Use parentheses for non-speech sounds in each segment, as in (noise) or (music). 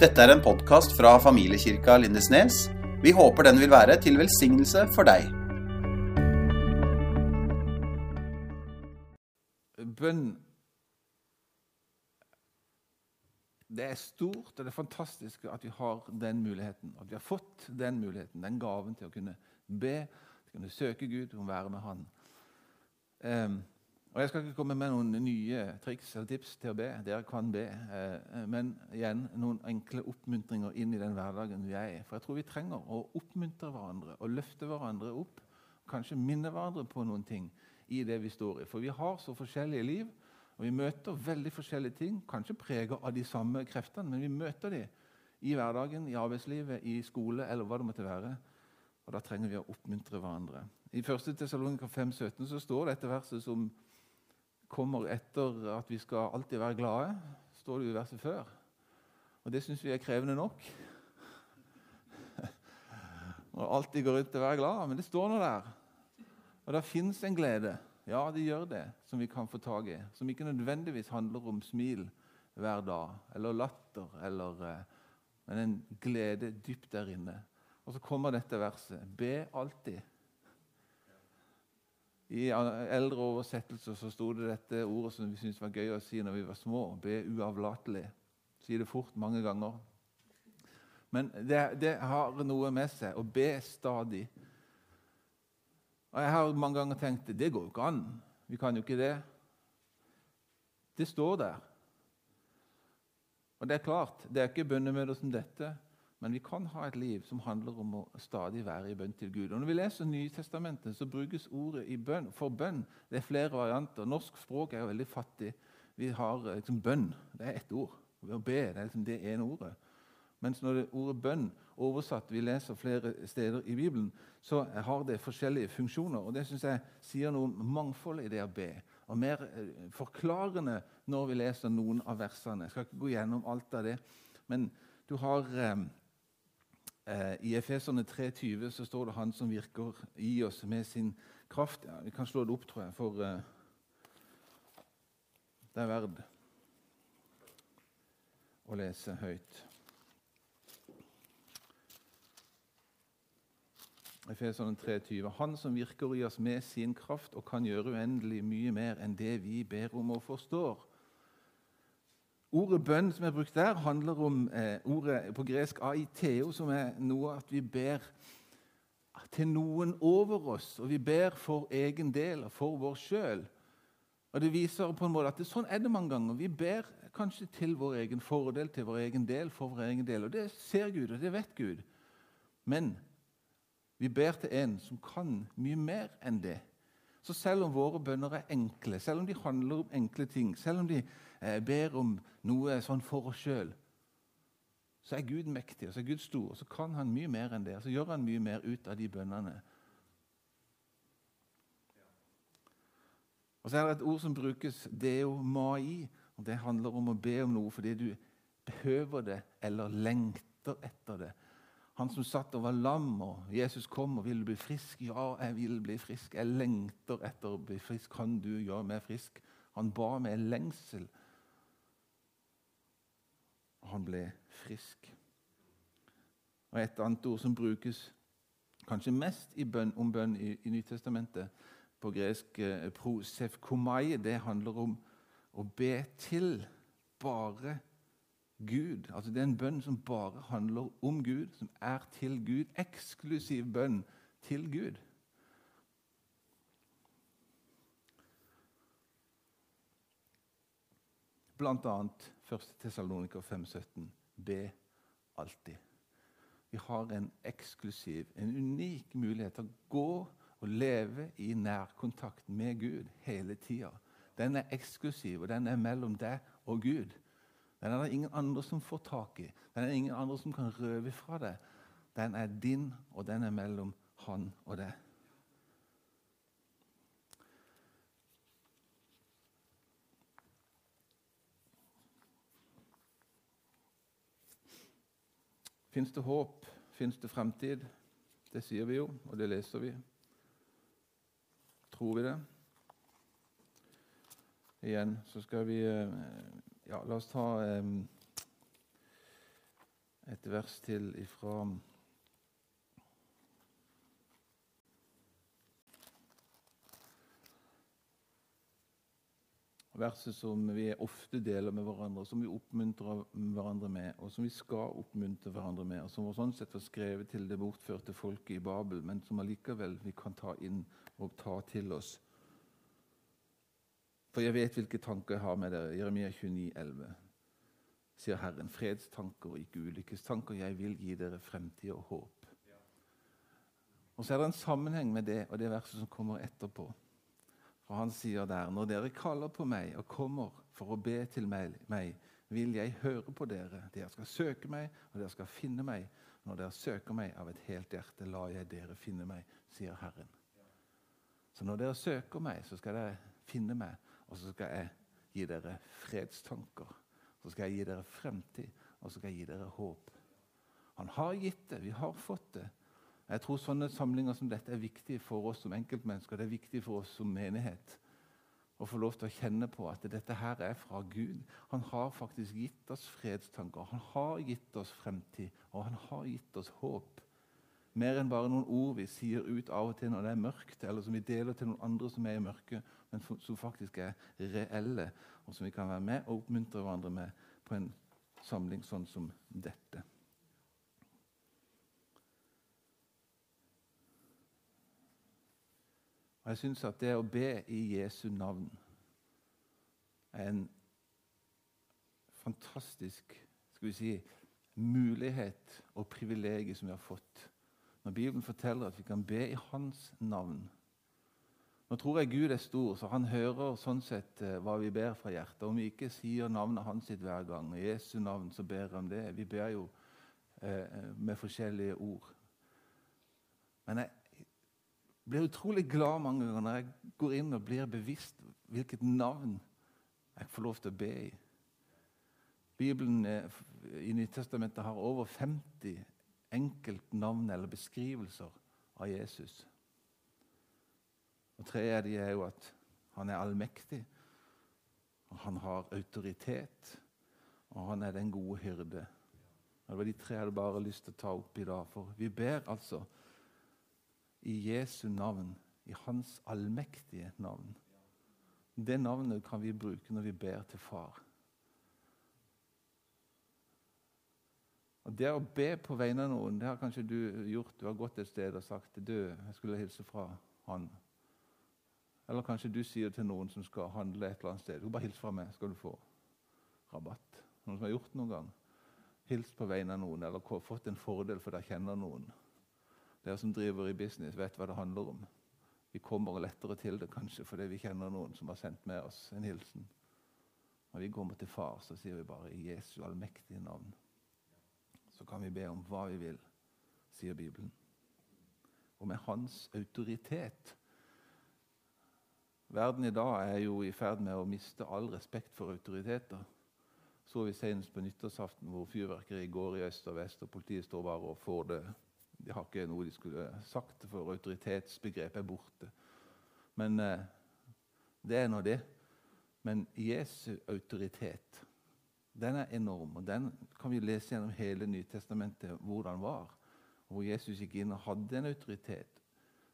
Dette er en podkast fra familiekirka Lindesnes. Vi håper den vil være til velsignelse for deg. Bønn Det er stort og det er fantastisk at vi har den muligheten. At vi har fått den muligheten, den gaven til å kunne be, til å kunne søke Gud og være med Han. Um, og Jeg skal ikke komme med noen nye triks eller tips til å be. Dere kan be. Eh, men igjen noen enkle oppmuntringer inn i den hverdagen vi er i. For jeg tror vi trenger å oppmuntre hverandre og løfte hverandre opp. Kanskje minne hverandre på noen ting i det vi står i. For vi har så forskjellige liv, og vi møter veldig forskjellige ting. Kanskje preget av de samme kreftene, men vi møter dem i hverdagen, i arbeidslivet, i skole eller hva det måtte være. Og Da trenger vi å oppmuntre hverandre. I 1. Tessalonika 5,17 så står dette verset som kommer etter at vi skal alltid være glade, står det jo i verset før. Og det syns vi er krevende nok. (laughs) Når alltid går rundt og være glad, men det står nå der. Og det fins en glede. Ja, det gjør det, som vi kan få tak i. Som ikke nødvendigvis handler om smil hver dag, eller latter, eller, eh, men en glede dypt der inne. Og så kommer dette verset. Be alltid. I eldre oversettelser så sto det dette ordet som vi syntes var gøy å si når vi var små. Be uavlatelig. Si det fort mange ganger. Men det, det, har noe med seg å be stadig. Og Jeg har mange ganger tenkt det går jo ikke an. Vi kan jo ikke det. Det står der. Og det er klart, det er ikke bønnemøter som dette men vi kan ha et liv som handler om å stadig være i bønn til Gud. Og Når vi leser Nytestamentet, så brukes ordet bønn, for bønn. Det er flere varianter. Norsk språk er jo veldig fattig. Vi har eh, liksom bønn. Det er ett ord. Å be det er liksom det ene ordet. Mens når det ordet bønn oversatt vi leser flere steder i Bibelen, så har det forskjellige funksjoner. og Det synes jeg sier noe om mangfoldet i det å be. Og mer eh, forklarende når vi leser noen av versene. Jeg skal ikke gå gjennom alt av det. Men du har Eh, I Efeserne 3,20 så står det 'Han som virker i oss med sin kraft'. Ja, vi kan slå det opp, tror jeg, for uh, det er verdt å lese høyt. Efeserne 3,20. Han som virker i oss med sin kraft og kan gjøre uendelig mye mer enn det vi ber om og forstår. Ordet bønn som er brukt der, handler om eh, ordet på gresk aiteo, som er noe at vi ber til noen over oss, og vi ber for egen del og for vår sjøl. Og Det viser på en måte at det, sånn er det mange ganger. Vi ber kanskje til vår egen fordel, til vår egen del, for vår egen del. Og Det ser Gud, og det vet Gud. Men vi ber til en som kan mye mer enn det. Så selv om våre bønner er enkle, selv om de handler om enkle ting, selv om de eh, ber om noe sånn for oss sjøl, så er Gud mektig og så er Gud stor. og Så kan han mye mer enn det. og Så gjør han mye mer ut av de bønnene. Og Så er det et ord som brukes, deomai. og Det handler om å be om noe fordi du behøver det eller lengter etter det. Han som satt og var lam, og Jesus kom og ville bli frisk. Ja, jeg vil bli frisk. Jeg lengter etter å bli frisk. Kan du gjøre meg frisk? Han ba med lengsel. Og han ble frisk. Og Et annet ord som brukes kanskje mest bønn, om bønn i, i Nytestamentet, på gresk eh, prosefkomai, det handler om å be til bare Gud. Altså Det er en bønn som bare handler om Gud, som er til Gud. Eksklusiv bønn til Gud. Blant annet 1. Tessaloniker 5,17.: Be alltid. Vi har en eksklusiv, en unik mulighet til å gå og leve i nærkontakt med Gud hele tida. Den er eksklusiv, og den er mellom deg og Gud. Den er det ingen andre som får tak i. Den er det ingen andre som kan røve fra deg. Den er din, og den er mellom han og deg. Fins det håp? Fins det fremtid? Det sier vi jo, og det leser vi. Tror vi det? Igjen så skal vi eh, ja, La oss ta eh, et vers til ifra Verset som vi ofte deler med hverandre, som vi oppmuntrer hverandre med, og som vi skal oppmuntre hverandre med, og som var sånn sett var skrevet til det bortførte folket i Babel, men som allikevel vi kan ta inn og ta til oss. For jeg vet hvilke tanker jeg har med dere. Jeremia 29, 29,11 sier Herren. Fredstanker og ikke ulykkestanker. Jeg vil gi dere fremtid og håp. Og Så er det en sammenheng med det og det verset som kommer etterpå. For Han sier der når dere kaller på meg og kommer for å be til meg, meg vil jeg høre på dere. Dere skal søke meg, og dere skal finne meg. Når dere søker meg av et helt hjerte, lar jeg dere finne meg, sier Herren. Så når dere søker meg, så skal dere finne meg, og så skal jeg gi dere fredstanker så skal jeg gi dere fremtid, og så skal jeg gi dere håp. Han har gitt det. Vi har fått det. Jeg tror sånne samlinger som dette er viktige for oss som enkeltmennesker. Det er viktig for oss som menighet å få lov til å kjenne på at dette her er fra Gud. Han har faktisk gitt oss fredstanker, han har gitt oss fremtid, og han har gitt oss håp. Mer enn bare noen ord vi sier ut av og til når det er mørkt, eller som vi deler til noen andre som er i mørket, men som faktisk er reelle, og som vi kan være med og oppmuntre hverandre med på en samling sånn som dette. Og Jeg syns at det å be i Jesu navn er en fantastisk skal vi si, mulighet og privilegium som vi har fått. Når Bibelen forteller at vi kan be i Hans navn, nå tror jeg Gud er stor, så han hører sånn sett eh, hva vi ber fra hjertet. Om vi ikke sier navnet hans sitt hver gang, i Jesu navn, så ber han det. Vi ber jo eh, med forskjellige ord. Men jeg blir utrolig glad mange ganger når jeg går inn og blir bevisst hvilket navn jeg får lov til å be i. Bibelen eh, i Nytestamentet har over 50 enkeltnavn eller beskrivelser av Jesus. Og tre av de er jo at han er allmektig, og han har autoritet, og han er den gode hyrde. Det var de tre jeg hadde bare lyst til å ta opp i dag. For vi ber altså i Jesu navn, i Hans allmektige navn. Det navnet kan vi bruke når vi ber til Far. Og Det å be på vegne av noen, det har kanskje du gjort. Du har gått et sted og sagt du, jeg skulle hilse fra han. Eller kanskje du sier til noen som skal handle et eller annet sted du bare hils fra meg, skal du få rabatt. Noen som har gjort det noen gang? Hils på vegne av noen, eller fått en fordel for dere kjenner noen. Dere som driver i business, vet hva det handler om. Vi kommer lettere til det kanskje fordi vi kjenner noen som har sendt med oss en hilsen. Når vi kommer til Far, så sier vi bare i Jesu allmektige navn. Så kan vi be om hva vi vil, sier Bibelen. Og med Hans autoritet Verden i dag er jo i ferd med å miste all respekt for autoriteter. Så vi senest på nyttårsaften hvor fyrverkeri går i øst og vest, og politiet står bare og får det. De har ikke noe de skulle sagt, for autoritetsbegrepet er borte. Men eh, det er nå det. Men Jesu autoritet den er enorm, og den kan vi lese gjennom hele Nytestamentet hvordan var. Hvor Jesus gikk inn og hadde en autoritet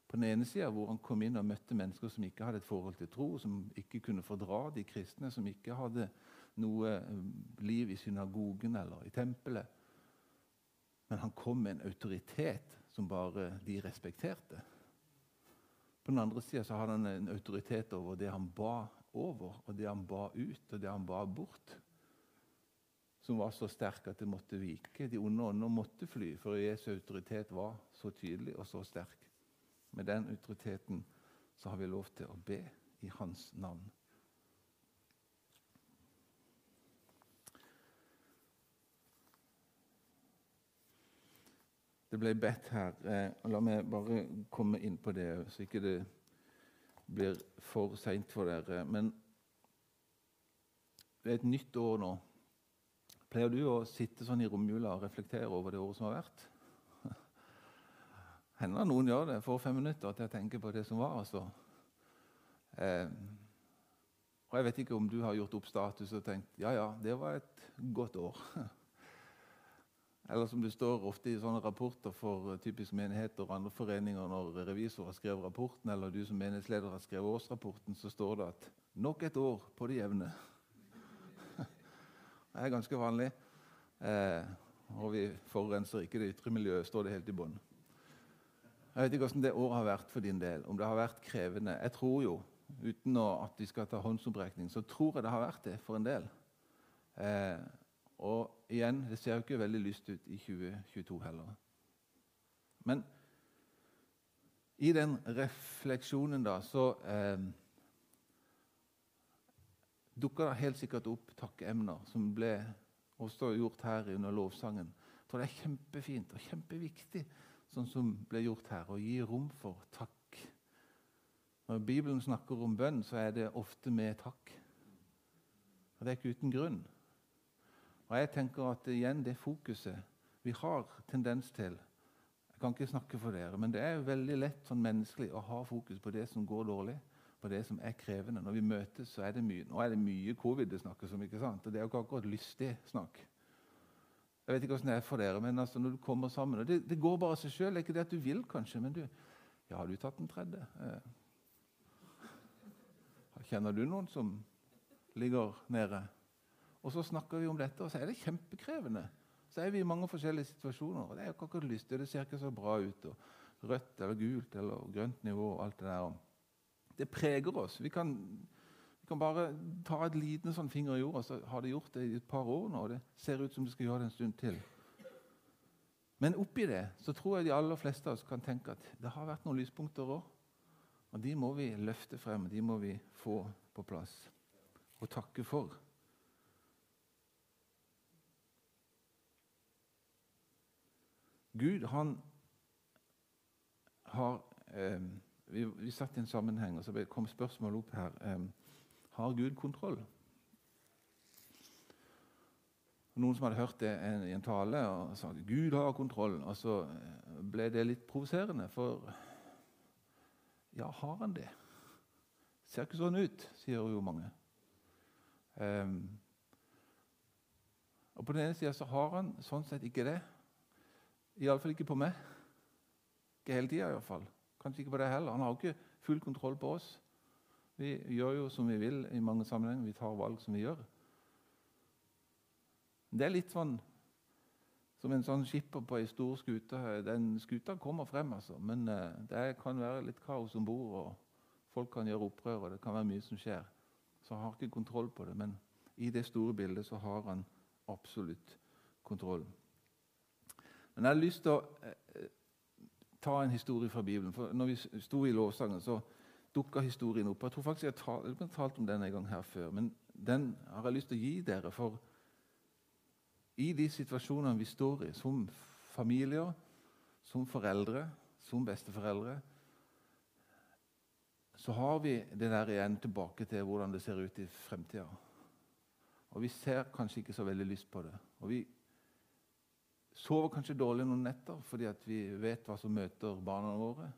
på den ene sida hvor han kom inn og møtte mennesker som ikke hadde et forhold til tro, som ikke kunne fordra de kristne, som ikke hadde noe eh, liv i synagogen eller i tempelet. Men han kom med en autoritet som bare de respekterte. På den andre sida hadde han en autoritet over det han ba over, og det han ba ut, og det han ba bort. Som var så sterk at det måtte vike. De onde ånder måtte fly, for Jesu autoritet var så tydelig og så sterk. Med den autoriteten så har vi lov til å be i hans navn. Det ble bedt her. Eh, la meg bare komme inn på det, så ikke det blir for seint for dere. Men det er et nytt år nå. Pleier du å sitte sånn i romjula og reflektere over det året som har vært? (laughs) hender noen gjør det. Får fem minutter til å tenke på det som var. altså. Eh, og Jeg vet ikke om du har gjort opp status og tenkt ja, ja, det var et godt år. (laughs) Eller som det står ofte i sånne rapporter for eh, typisk menigheter og andre foreninger når revisor har skrevet rapporten, eller du som menighetsleder har skrevet årsrapporten, så står det at 'nok et år på det jevne'. Det er ganske vanlig. Eh, og vi forurenser ikke det ytre miljøet, står det helt i bunnen. Jeg vet ikke hvordan det året har vært for din del, om det har vært krevende. Jeg tror jo, uten at vi skal ta håndsopprekning, så tror jeg det har vært det for en del. Eh, og igjen, det ser jo ikke veldig lyst ut i 2022 heller. Men i den refleksjonen da, så eh, dukka det helt sikkert opp takkeemner som ble også gjort her under lovsangen. Jeg tror det er kjempefint og kjempeviktig, sånn som ble gjort her, å gi rom for takk. Når Bibelen snakker om bønn, så er det ofte med takk. Og det er ikke uten grunn. Og jeg tenker at igjen det fokuset vi har tendens til Jeg kan ikke snakke for dere, men det er veldig lett sånn menneskelig å ha fokus på det som går dårlig, på det som er krevende. Når vi møtes, så er det mye Nå er det mye covid det snakkes om, ikke sant? og det er jo ikke akkurat lystig snakk. Jeg vet ikke hvordan det er for dere, men altså når du kommer sammen og Det, det går bare av seg sjøl. Ikke det at du vil, kanskje, men du Ja, har du tatt den tredje? Eh. Kjenner du noen som ligger nede? Og så snakker vi om dette, og så er det kjempekrevende. Så er vi i mange forskjellige situasjoner. og Det er jo ikke akkurat lystig, det ser ikke så bra ut. og Rødt eller gult eller grønt nivå og alt det der. Det preger oss. Vi kan, vi kan bare ta et liten sånn finger i jorda, så har det gjort det i et par år nå. og Det ser ut som det skal gjøre det en stund til. Men oppi det så tror jeg de aller fleste av oss kan tenke at det har vært noen lyspunkter òg. Og de må vi løfte frem, de må vi få på plass og takke for. Gud han har eh, vi, vi, satt i en sammenheng, og så kom spørsmålet opp her. um, har Gud kontroll? Noen som hadde hørt det i en tale og sa at Gud har kontroll. Og så eh, ble det litt provoserende, for ja, har han det? Ser ikke sånn ut, sier jo mange. Um, og På den ene sida så har han sånn sett ikke det. Iallfall ikke på meg. Ikke hele tida, iallfall. Kanskje ikke på det heller. Han har jo ikke full kontroll på oss. Vi gjør jo som vi vil i mange sammenhenger. Vi tar valg som vi gjør. Det er litt sånn som en sånn skipper på ei stor skute. Den skuta kommer frem, altså. Men uh, det kan være litt kaos om bord, og folk kan gjøre opprør, og det kan være mye som skjer. Så han har ikke kontroll på det. Men i det store bildet så har han absolutt kontroll. Men jeg har lyst til å eh, ta en historie fra Bibelen. For når vi sto i lovsangen, så dukka historien opp. Jeg tror faktisk jeg har talt, om den en gang her før, men den har jeg lyst til å gi dere. For i de situasjonene vi står i, som familier, som foreldre, som besteforeldre, så har vi det der igjen tilbake til hvordan det ser ut i fremtida. Og vi ser kanskje ikke så veldig lyst på det. Og vi Sover kanskje dårlig noen netter fordi vi vet hva som møter barna våre.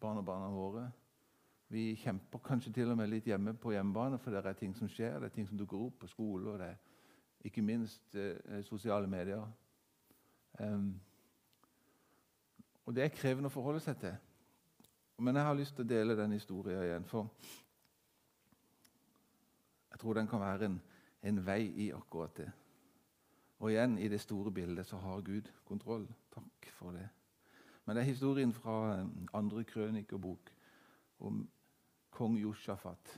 barna barna våre. Vi kjemper kanskje til og med litt hjemme på hjemmebane, for det er ting som skjer, det er ting som dukker opp på skole, og det er ikke minst eh, sosiale medier. Um, og det er krevende å forholde seg til. Men jeg har lyst til å dele den historien igjen, for jeg tror den kan være en, en vei i akkurat det. Og igjen, i det store bildet så har Gud kontroll. Takk for det. Men det er historien fra eh, andre krønikerbok om kong Josjafat,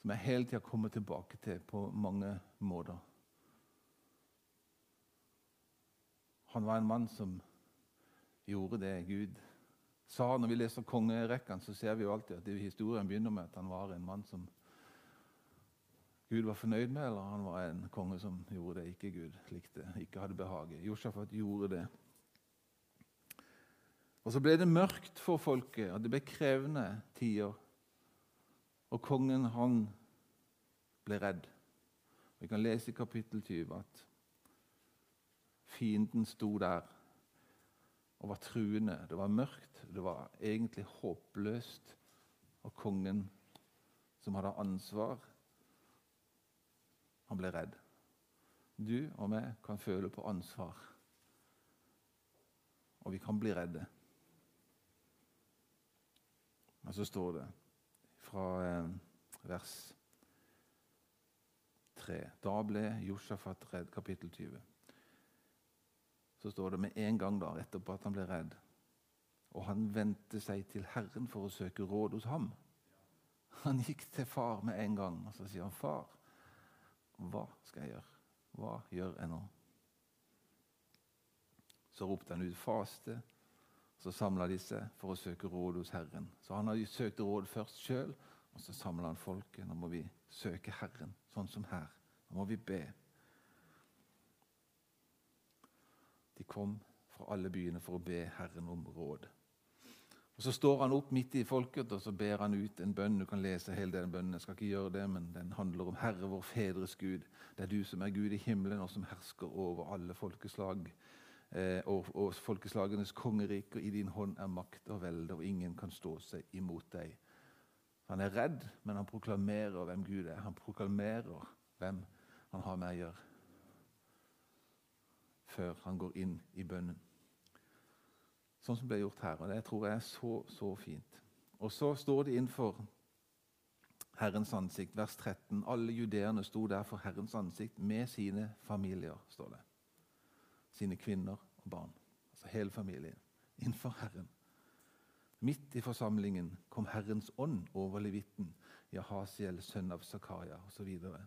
som jeg hele tida kommer tilbake til på mange måter. Han var en mann som gjorde det Gud sa. Når vi leser kongerekkene, så ser vi jo alltid at historien begynner med at han var en mann som Gud var fornøyd med, eller han var en konge som gjorde det ikke Gud likte, ikke hadde behag i. Josjafat gjorde det. Og Så ble det mørkt for folket, og det ble krevende tider. Og kongen, han ble redd. Vi kan lese i kapittel 20 at fienden sto der og var truende. Det var mørkt, det var egentlig håpløst. Og kongen, som hadde ansvar han ble redd. du og meg kan føle på ansvar. Og vi kan bli redde. Og så står det fra eh, vers 3 Da ble Josjafat redd, kapittel 20. Så står det med en gang da, etterpå at han ble redd. Og han vendte seg til Herren for å søke råd hos ham. Han gikk til far med en gang, og så sier han, 'Far, hva skal jeg gjøre? Hva gjør jeg nå?' Så ropte han ut faste. Så samla de seg for å søke råd hos Herren. Så han har søkt råd først sjøl, og så samla han folket. Nå må vi søke Herren, sånn som her. Nå må vi be. De kom fra alle byene for å be Herren om råd. Og Så står han opp midt i folket og så ber han ut en bønn. Du kan lese hele den bønnen. Jeg skal ikke gjøre det, men Den handler om Herre, vår fedres Gud. Det er du som er Gud i himmelen, og som hersker over alle folkeslag. Eh, og, og folkeslagenes og I din hånd er makt og velde, og ingen kan stå seg imot deg. Han er redd, men han proklamerer hvem Gud er. Han proklamerer hvem han har med å gjøre, før han går inn i bønnen. Sånn som ble gjort her. og Det tror jeg er så, så fint. Og så står det innenfor Herrens ansikt, vers 13. Alle judeerne sto der for Herrens ansikt med sine familier, står det. Sine kvinner og barn. Altså hele familien. Innenfor Herren. Midt i forsamlingen kom Herrens ånd over levitten, Jahasiel, sønn av Zakaria, osv. Så, videre.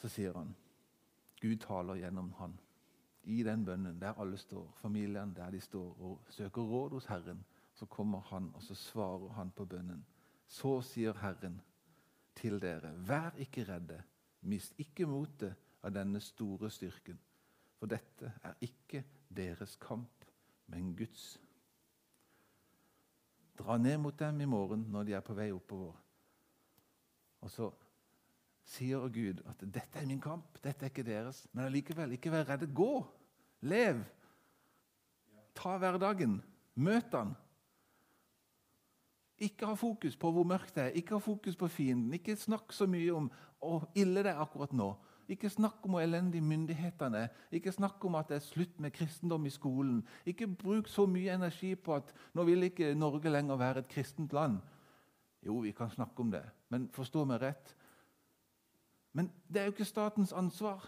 så sier han Gud taler gjennom han i den bønnen, der alle står, familien der de står og søker råd hos Herren, så kommer han og så svarer han på bønnen. Så sier Herren til dere, vær ikke redde, mist ikke motet av denne store styrken, for dette er ikke deres kamp, men Guds. Dra ned mot dem i morgen når de er på vei oppover. Og så sier Gud at 'dette er min kamp, dette er ikke deres'. Men allikevel, ikke vær redde. Gå! Lev! Ta hverdagen. Møt han. Ikke ha fokus på hvor mørkt det er, ikke ha fokus på fienden. Ikke snakk så mye om hvor ille det er akkurat nå. Ikke snakk om hvor elendige myndighetene er. Ikke snakk om at det er slutt med kristendom i skolen. Ikke bruk så mye energi på at nå vil ikke Norge lenger være et kristent land. Jo, vi kan snakke om det, men forstå meg rett. Men det er jo ikke statens ansvar.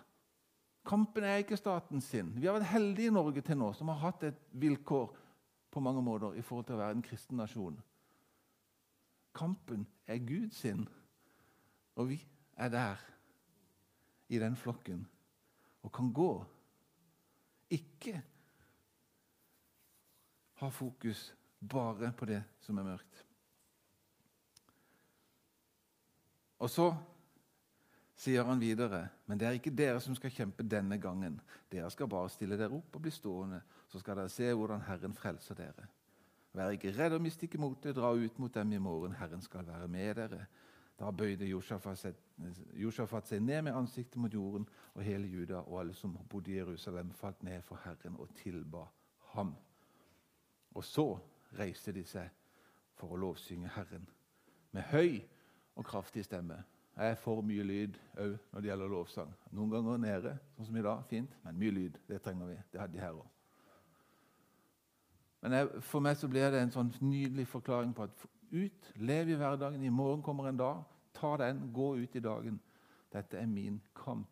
Kampen er ikke statens sin. Vi har vært heldige i Norge til nå som har hatt et vilkår på mange måter i forhold til å være en kristen nasjon. Kampen er Guds sin, og vi er der i den flokken og kan gå. Ikke ha fokus bare på det som er mørkt. Og så sier han videre, men det er ikke dere som skal kjempe denne gangen. Dere skal bare stille dere opp og bli stående, så skal dere se hvordan Herren frelser dere. Vær ikke redd og mist ikke motet, dra ut mot dem i morgen. Herren skal være med dere. Da bøyde Josjafat seg ned med ansiktet mot jorden, og hele Juda og alle som bodde i Jerusalem, falt ned for Herren og tilba ham. Og så reiste de seg for å lovsynge Herren med høy og kraftig stemme. Jeg er for mye lyd òg når det gjelder lovsang. Noen ganger nede, sånn som i dag. Fint. Men mye lyd. Det trenger vi. Det hadde de her òg. Men jeg, for meg så blir det en sånn nydelig forklaring på at ut, lev i hverdagen. I morgen kommer en dag. Ta den, gå ut i dagen. Dette er min kamp.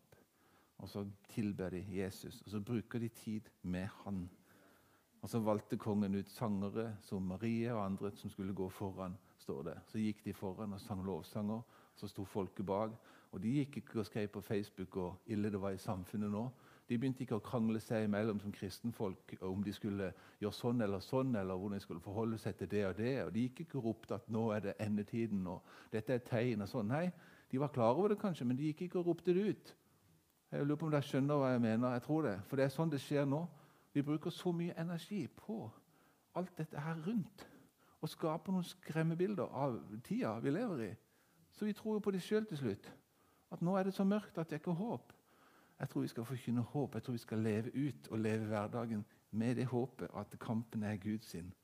Og så tilber de Jesus, og så bruker de tid med han. Og Så valgte kongen ut sangere som Marie og andre som skulle gå foran. står det. Så gikk de foran og sang lovsanger så sto folket bak. Og De gikk ikke og skrev på Facebook og ille det var i samfunnet nå. De begynte ikke å krangle seg imellom som kristenfolk om de skulle gjøre sånn eller sånn, eller hvordan de skulle forholde seg til det og det. Og De gikk ikke og ropte at nå er det endetiden og dette er tegn. og sånn. Nei, De var klar over det kanskje, men de gikk ikke og ropte det ut. Jeg lurer på om dere skjønner hva jeg mener. Jeg tror det. For det er sånn det skjer nå. Vi bruker så mye energi på alt dette her rundt. Og skaper noen skremmebilder av tida vi lever i. Så vi tror jo på det sjøl til slutt. At nå er det så mørkt at det er ikke håp. Jeg tror vi skal forkynne håp. Jeg tror vi skal leve ut og leve hverdagen med det håpet at kampen er Guds sin.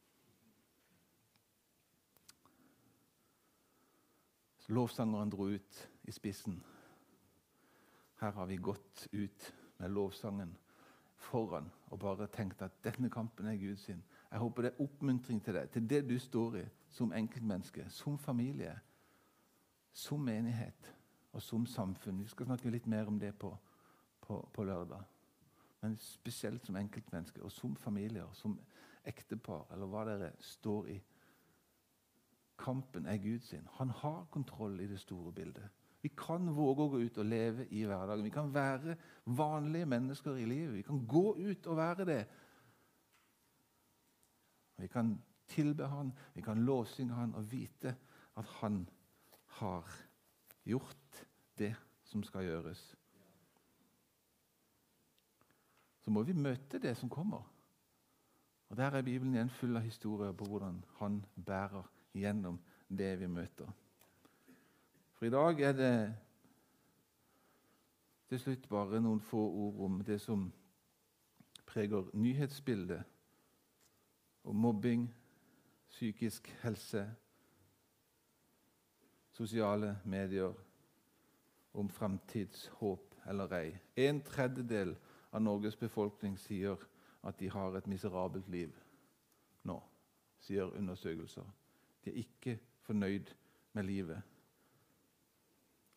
Lovsangeren dro ut i spissen. Her har vi gått ut med lovsangen foran og bare tenkt at denne kampen er Guds sin. Jeg håper det er oppmuntring til deg, til det du står i som enkeltmenneske, som familie, som menighet og som samfunn. Vi skal snakke litt mer om det på, på, på lørdag. Men spesielt som enkeltmennesker og som familier, som ektepar, eller hva dere står i. Kampen er Gud sin. Han har kontroll i det store bildet. Vi kan våge å gå ut og leve i hverdagen. Vi kan være vanlige mennesker i livet. Vi kan gå ut og være det. Vi kan tilbe Han, vi kan lovsynge Han og vite at Han har gjort det som skal gjøres. Så må vi møte det som kommer. Og Der er Bibelen igjen full av historier på hvordan Han bærer gjennom det vi møter. For i dag er det til slutt bare noen få ord om det som preger nyhetsbildet. Om mobbing, psykisk helse, sosiale medier, om framtidshåp eller ei. En tredjedel av Norges befolkning sier at de har et miserabelt liv nå, sier undersøkelser. De er ikke fornøyd med livet.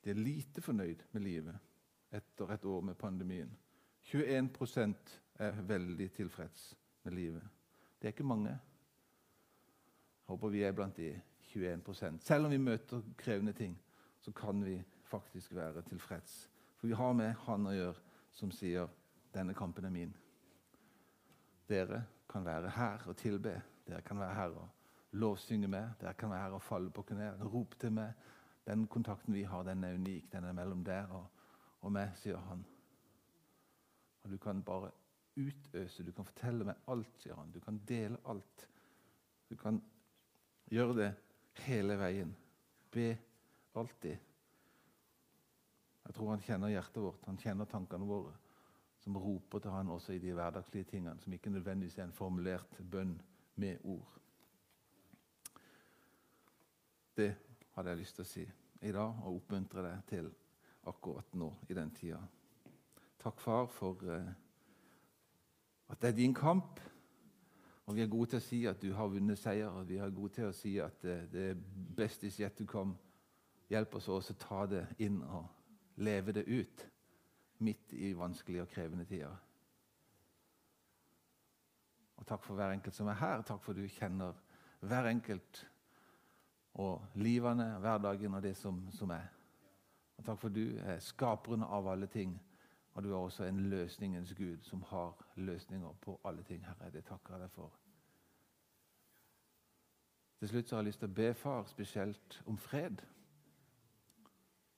De er lite fornøyd med livet etter et år med pandemien. 21% er veldig tilfreds med livet. Det er ikke mange. Jeg håper vi er blant de 21 Selv om vi møter krevende ting, så kan vi faktisk være tilfreds. For vi har med Han å gjøre som sier 'Denne kampen er min'. Dere kan være her og tilbe. Dere kan være her og lovsynge med. Dere kan være her og falle på kne. Rope til meg. Den kontakten vi har, den er unik. Den er mellom der og, og meg, sier han. Og Du kan bare utøse. Du kan fortelle meg alt, sier han. Du kan dele alt. Du kan gjøre det hele veien. Be alltid. Jeg tror han kjenner hjertet vårt, han kjenner tankene våre, som roper til han også i de hverdagslige tingene, som ikke nødvendigvis er en formulert bønn med ord. Det hadde jeg lyst til å si i dag og oppmuntre deg til akkurat nå i den tida. Takk, far, for uh, at det er din kamp. Og vi er gode til å si at du har vunnet seier, og vi er gode til å si at uh, det er best is yet to come. Hjelp oss også å ta det inn og leve det ut midt i vanskelige og krevende tider. Og takk for hver enkelt som er her. Takk for du kjenner hver enkelt og livene, hverdagen og det som, som er. Og takk for du er skaperen av alle ting, og du er også en løsningens Gud som har løsninger på alle ting. Herre, det takker jeg deg for. Til slutt så har jeg lyst til å be far spesielt om fred.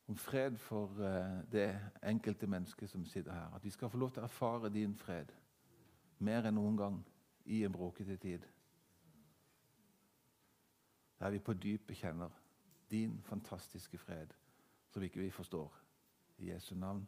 Om fred for uh, det enkelte mennesket som sitter her. At vi skal få lov til å erfare din fred mer enn noen gang i en bråkete tid der vi på dypet kjenner din fantastiske fred, som ikke vi forstår. I Jesu navn.